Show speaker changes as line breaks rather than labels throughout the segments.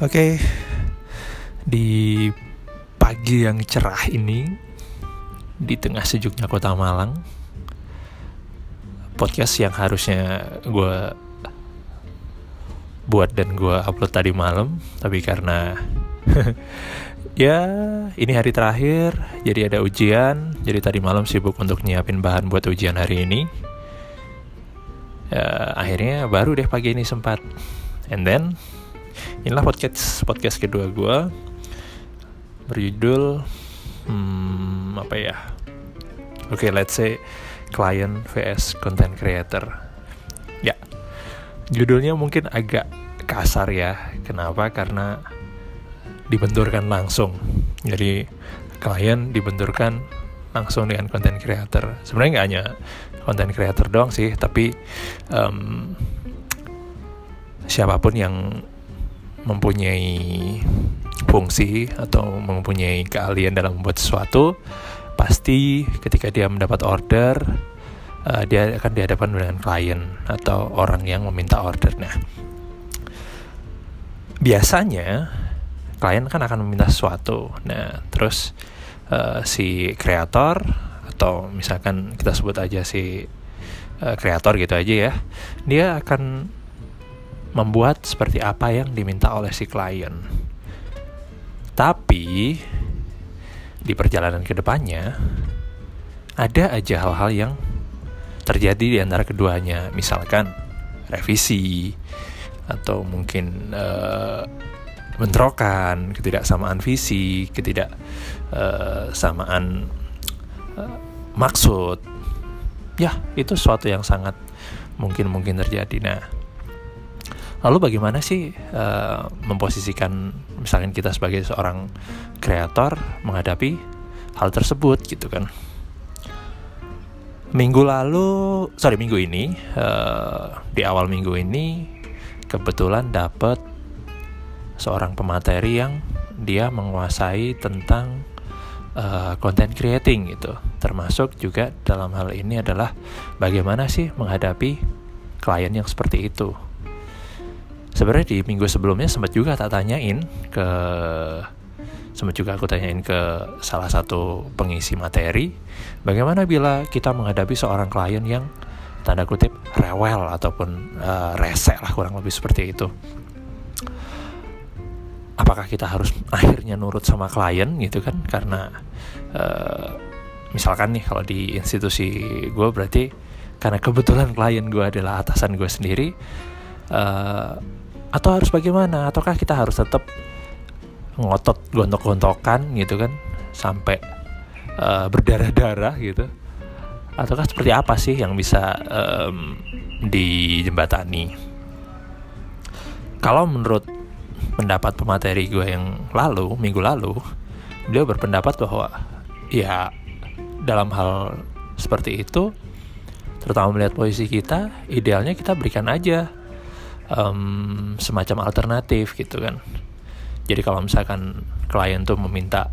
Oke, di pagi yang cerah ini, di tengah sejuknya kota Malang, podcast yang harusnya gue buat dan gue upload tadi malam, tapi karena ya ini hari terakhir, jadi ada ujian, jadi tadi malam sibuk untuk nyiapin bahan buat ujian hari ini. Ya, akhirnya baru deh pagi ini sempat, and then inilah podcast podcast kedua gue berjudul hmm, apa ya? Oke okay, let's say client vs content creator. Ya judulnya mungkin agak kasar ya. Kenapa? Karena dibenturkan langsung. Jadi klien dibenturkan langsung dengan content creator. Sebenarnya nggak hanya content creator doang sih tapi um, siapa pun yang mempunyai fungsi atau mempunyai keahlian dalam membuat sesuatu, pasti ketika dia mendapat order, uh, dia akan dihadapkan dengan klien atau orang yang meminta ordernya. Biasanya klien kan akan meminta sesuatu. Nah, terus uh, si kreator atau misalkan kita sebut aja si uh, kreator gitu aja ya, dia akan membuat seperti apa yang diminta oleh si klien. Tapi di perjalanan ke depannya ada aja hal-hal yang terjadi di antara keduanya, misalkan revisi atau mungkin uh, bentrokan, ketidaksamaan visi, ketidaksamaan uh, maksud. Ya, itu sesuatu yang sangat mungkin mungkin terjadi. Nah, Lalu bagaimana sih uh, memposisikan misalnya kita sebagai seorang kreator menghadapi hal tersebut gitu kan? Minggu lalu, sorry minggu ini, uh, di awal minggu ini kebetulan dapat seorang pemateri yang dia menguasai tentang uh, content creating gitu. Termasuk juga dalam hal ini adalah bagaimana sih menghadapi klien yang seperti itu sebenarnya di minggu sebelumnya sempat juga tak tanyain ke sempat juga aku tanyain ke salah satu pengisi materi bagaimana bila kita menghadapi seorang klien yang tanda kutip rewel ataupun uh, rese lah kurang lebih seperti itu. Apakah kita harus akhirnya nurut sama klien gitu kan? Karena uh, misalkan nih kalau di institusi gue berarti karena kebetulan klien gue adalah atasan gue sendiri uh, atau harus bagaimana? Ataukah kita harus tetap ngotot gontok-gontokan gitu kan? Sampai uh, berdarah-darah gitu. Ataukah seperti apa sih yang bisa um, dijembatani? Kalau menurut pendapat pemateri gue yang lalu minggu lalu beliau berpendapat bahwa ya dalam hal seperti itu terutama melihat posisi kita idealnya kita berikan aja um, semacam alternatif gitu kan. Jadi kalau misalkan klien tuh meminta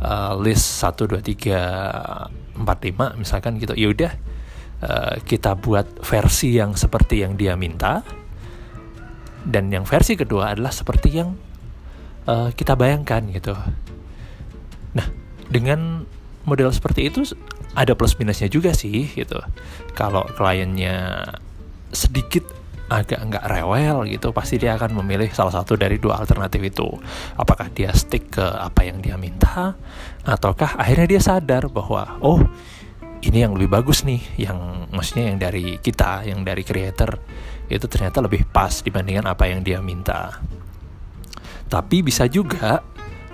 uh, list 1 2 3 4 5 misalkan gitu ya udah uh, kita buat versi yang seperti yang dia minta. Dan yang versi kedua adalah seperti yang uh, kita bayangkan gitu. Nah dengan model seperti itu ada plus minusnya juga sih gitu. Kalau kliennya sedikit agak nggak rewel gitu pasti dia akan memilih salah satu dari dua alternatif itu. Apakah dia stick ke apa yang dia minta ataukah akhirnya dia sadar bahwa oh ini yang lebih bagus nih yang maksudnya yang dari kita yang dari creator itu ternyata lebih pas dibandingkan apa yang dia minta. Tapi bisa juga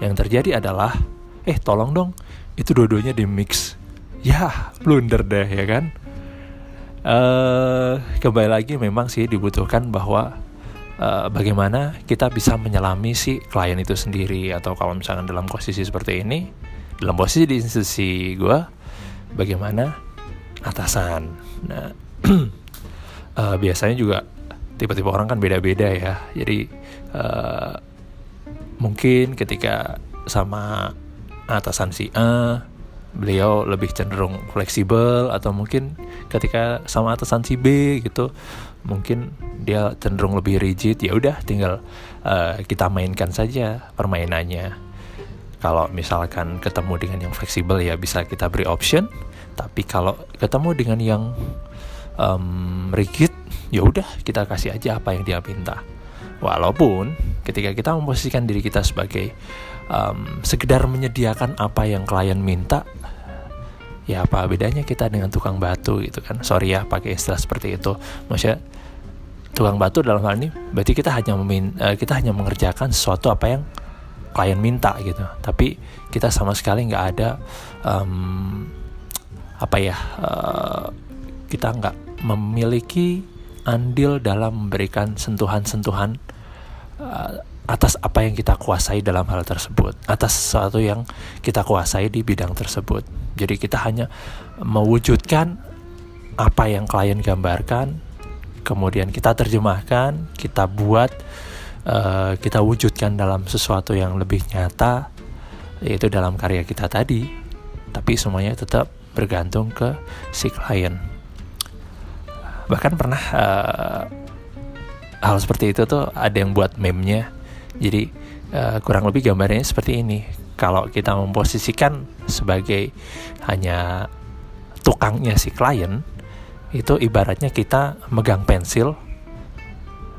yang terjadi adalah eh tolong dong itu dua-duanya di mix. Ya blunder deh ya kan uh, kembali lagi memang sih dibutuhkan bahwa uh, bagaimana kita bisa menyelami si klien itu sendiri atau kalau misalkan dalam posisi seperti ini dalam posisi di institusi gue bagaimana atasan. Nah uh, biasanya juga tipe-tipe orang kan beda-beda ya. Jadi uh, mungkin ketika sama atasan si A beliau lebih cenderung fleksibel atau mungkin ketika sama atasan si B gitu mungkin dia cenderung lebih rigid ya udah tinggal uh, kita mainkan saja permainannya. Kalau misalkan ketemu dengan yang fleksibel ya bisa kita beri option tapi kalau ketemu dengan yang um, rigid ya udah kita kasih aja apa yang dia minta. Walaupun ketika kita memposisikan diri kita sebagai um, sekedar menyediakan apa yang klien minta ya apa bedanya kita dengan tukang batu gitu kan? Sorry ya pakai istilah seperti itu. Maksudnya tukang batu dalam hal ini berarti kita hanya memin uh, kita hanya mengerjakan sesuatu apa yang klien minta gitu. Tapi kita sama sekali nggak ada um, apa ya uh, kita nggak memiliki andil dalam memberikan sentuhan-sentuhan uh, atas apa yang kita kuasai dalam hal tersebut, atas sesuatu yang kita kuasai di bidang tersebut. Jadi kita hanya mewujudkan apa yang klien gambarkan, kemudian kita terjemahkan, kita buat, uh, kita wujudkan dalam sesuatu yang lebih nyata, yaitu dalam karya kita tadi. Tapi semuanya tetap bergantung ke si klien. Bahkan pernah uh, hal seperti itu tuh ada yang buat meme-nya jadi uh, kurang lebih gambarnya seperti ini. Kalau kita memposisikan sebagai hanya tukangnya si klien, itu ibaratnya kita megang pensil,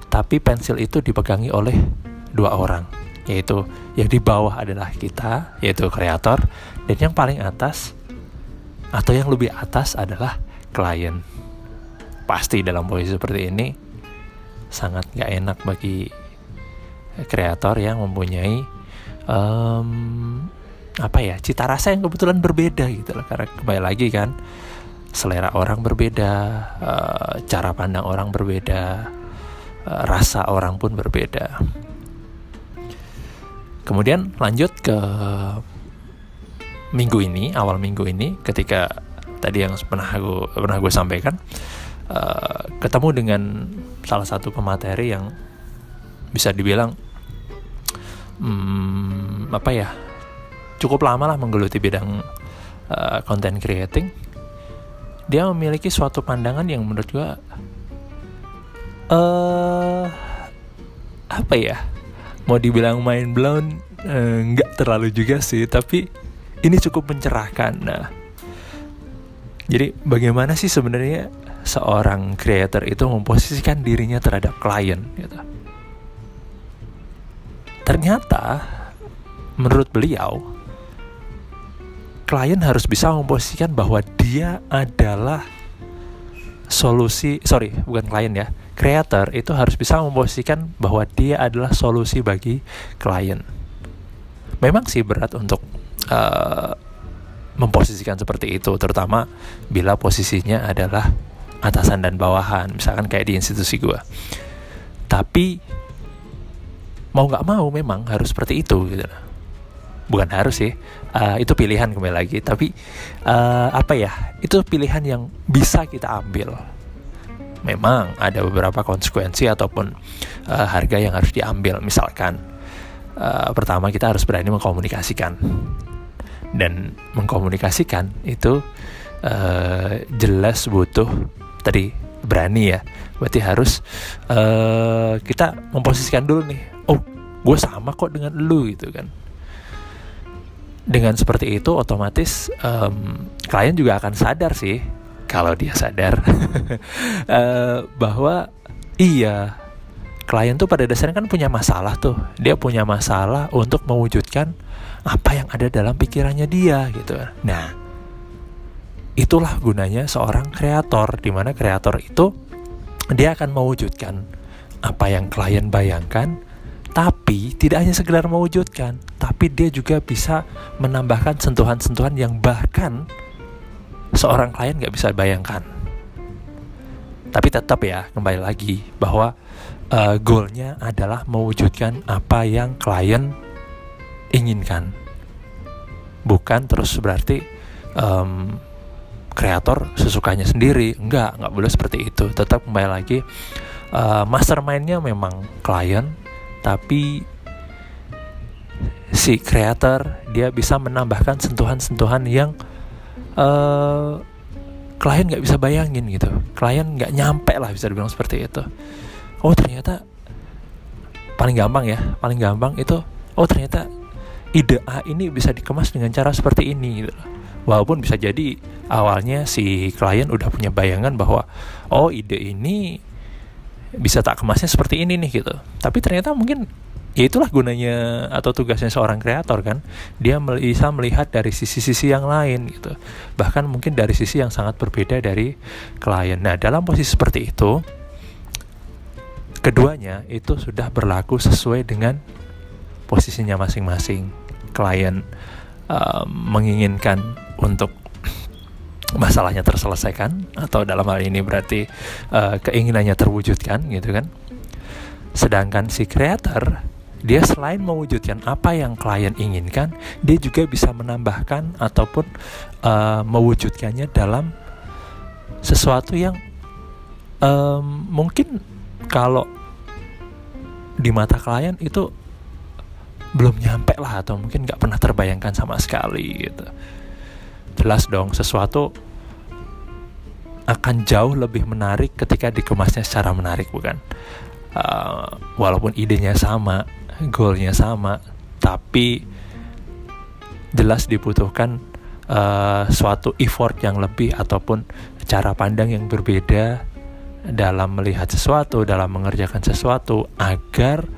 tapi pensil itu dipegangi oleh dua orang, yaitu yang di bawah adalah kita, yaitu kreator, dan yang paling atas atau yang lebih atas adalah klien. Pasti dalam posisi seperti ini sangat gak enak bagi kreator yang mempunyai um, apa ya cita rasa yang kebetulan berbeda gitu loh. Karena kembali lagi kan selera orang berbeda uh, cara pandang orang berbeda uh, rasa orang pun berbeda. Kemudian lanjut ke minggu ini awal minggu ini ketika tadi yang pernah gue pernah gue sampaikan uh, ketemu dengan salah satu pemateri yang bisa dibilang hmm, apa ya cukup lama lah menggeluti bidang uh, content creating. Dia memiliki suatu pandangan yang menurut gua uh, apa ya mau dibilang main blown uh, nggak terlalu juga sih tapi ini cukup mencerahkan. Nah jadi bagaimana sih sebenarnya seorang creator itu memposisikan dirinya terhadap klien gitu ternyata menurut beliau klien harus bisa memposisikan bahwa dia adalah solusi sorry bukan klien ya creator itu harus bisa memposisikan bahwa dia adalah solusi bagi klien. Memang sih berat untuk uh, memposisikan seperti itu terutama bila posisinya adalah atasan dan bawahan misalkan kayak di institusi gue tapi mau nggak mau memang harus seperti itu gitu. Bukan harus sih. Uh, itu pilihan kembali lagi. Tapi uh, apa ya itu pilihan yang bisa kita ambil. Memang ada beberapa konsekuensi ataupun uh, harga yang harus diambil. Misalkan uh, pertama kita harus berani mengkomunikasikan. Dan mengkomunikasikan itu uh, jelas butuh tadi berani ya. Berarti harus uh, kita memposisikan dulu nih gue sama kok dengan lu gitu kan. Dengan seperti itu otomatis um, klien juga akan sadar sih kalau dia sadar. Uh, bahwa iya klien tuh pada dasarnya kan punya masalah tuh. Dia punya masalah untuk mewujudkan apa yang ada dalam pikirannya dia gitu. Nah itulah gunanya seorang kreator di mana kreator itu dia akan mewujudkan apa yang klien bayangkan tapi tidak hanya sekedar mewujudkan tapi dia juga bisa menambahkan sentuhan-sentuhan yang bahkan seorang klien nggak bisa bayangkan. Tapi tetap ya kembali lagi bahwa uh, goalnya adalah mewujudkan apa yang klien inginkan. Bukan terus berarti um, kreator sesukanya sendiri. Enggak nggak boleh seperti itu. Tetap kembali lagi uh, mastermindnya memang klien tapi si kreator dia bisa menambahkan sentuhan-sentuhan yang uh, klien nggak bisa bayangin gitu. Klien nggak nyampe lah bisa dibilang seperti itu. Oh ternyata paling gampang ya paling gampang itu oh ternyata ide A ini bisa dikemas dengan cara seperti ini gitu. Walaupun bisa jadi awalnya si klien udah punya bayangan bahwa oh ide ini bisa tak kemasnya seperti ini nih gitu. Tapi ternyata mungkin ya itulah gunanya atau tugasnya seorang kreator kan. Dia bisa melihat dari sisi-sisi yang lain gitu. Bahkan mungkin dari sisi yang sangat berbeda dari klien. Nah dalam posisi seperti itu keduanya itu sudah berlaku sesuai dengan posisinya masing-masing. Klien uh, menginginkan untuk masalahnya terselesaikan atau dalam hal ini berarti uh, keinginannya terwujudkan gitu kan sedangkan si kreator dia selain mewujudkan apa yang klien inginkan, dia juga bisa menambahkan ataupun uh, mewujudkannya dalam sesuatu yang um, mungkin kalau di mata klien itu belum nyampe lah atau mungkin nggak pernah terbayangkan sama sekali gitu. Jelas dong sesuatu akan jauh lebih menarik ketika dikemasnya secara menarik bukan? Uh, walaupun idenya sama, goalnya sama tapi jelas dibutuhkan uh, suatu effort yang lebih ataupun cara pandang yang berbeda dalam melihat sesuatu, dalam mengerjakan sesuatu agar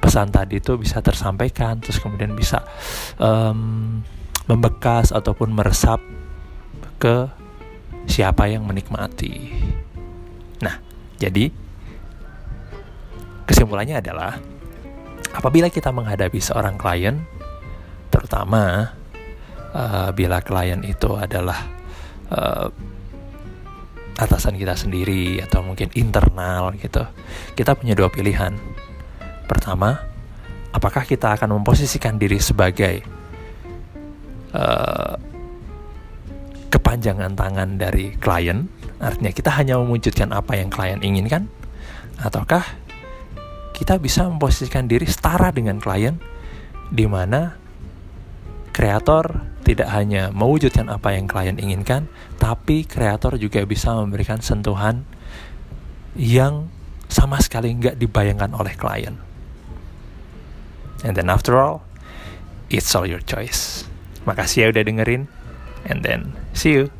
pesan tadi itu bisa tersampaikan, terus kemudian bisa um, membekas ataupun meresap ke siapa yang menikmati. Nah, jadi kesimpulannya adalah apabila kita menghadapi seorang klien, terutama uh, bila klien itu adalah uh, atasan kita sendiri atau mungkin internal gitu, kita punya dua pilihan. Pertama, apakah kita akan memposisikan diri sebagai uh, kepanjangan tangan dari klien, artinya kita hanya mewujudkan apa yang klien inginkan, ataukah kita bisa memposisikan diri setara dengan klien di mana kreator tidak hanya mewujudkan apa yang klien inginkan, tapi kreator juga bisa memberikan sentuhan yang sama sekali nggak dibayangkan oleh klien. And then after all, it's all your choice. Makasih ya udah dengerin, and then see you.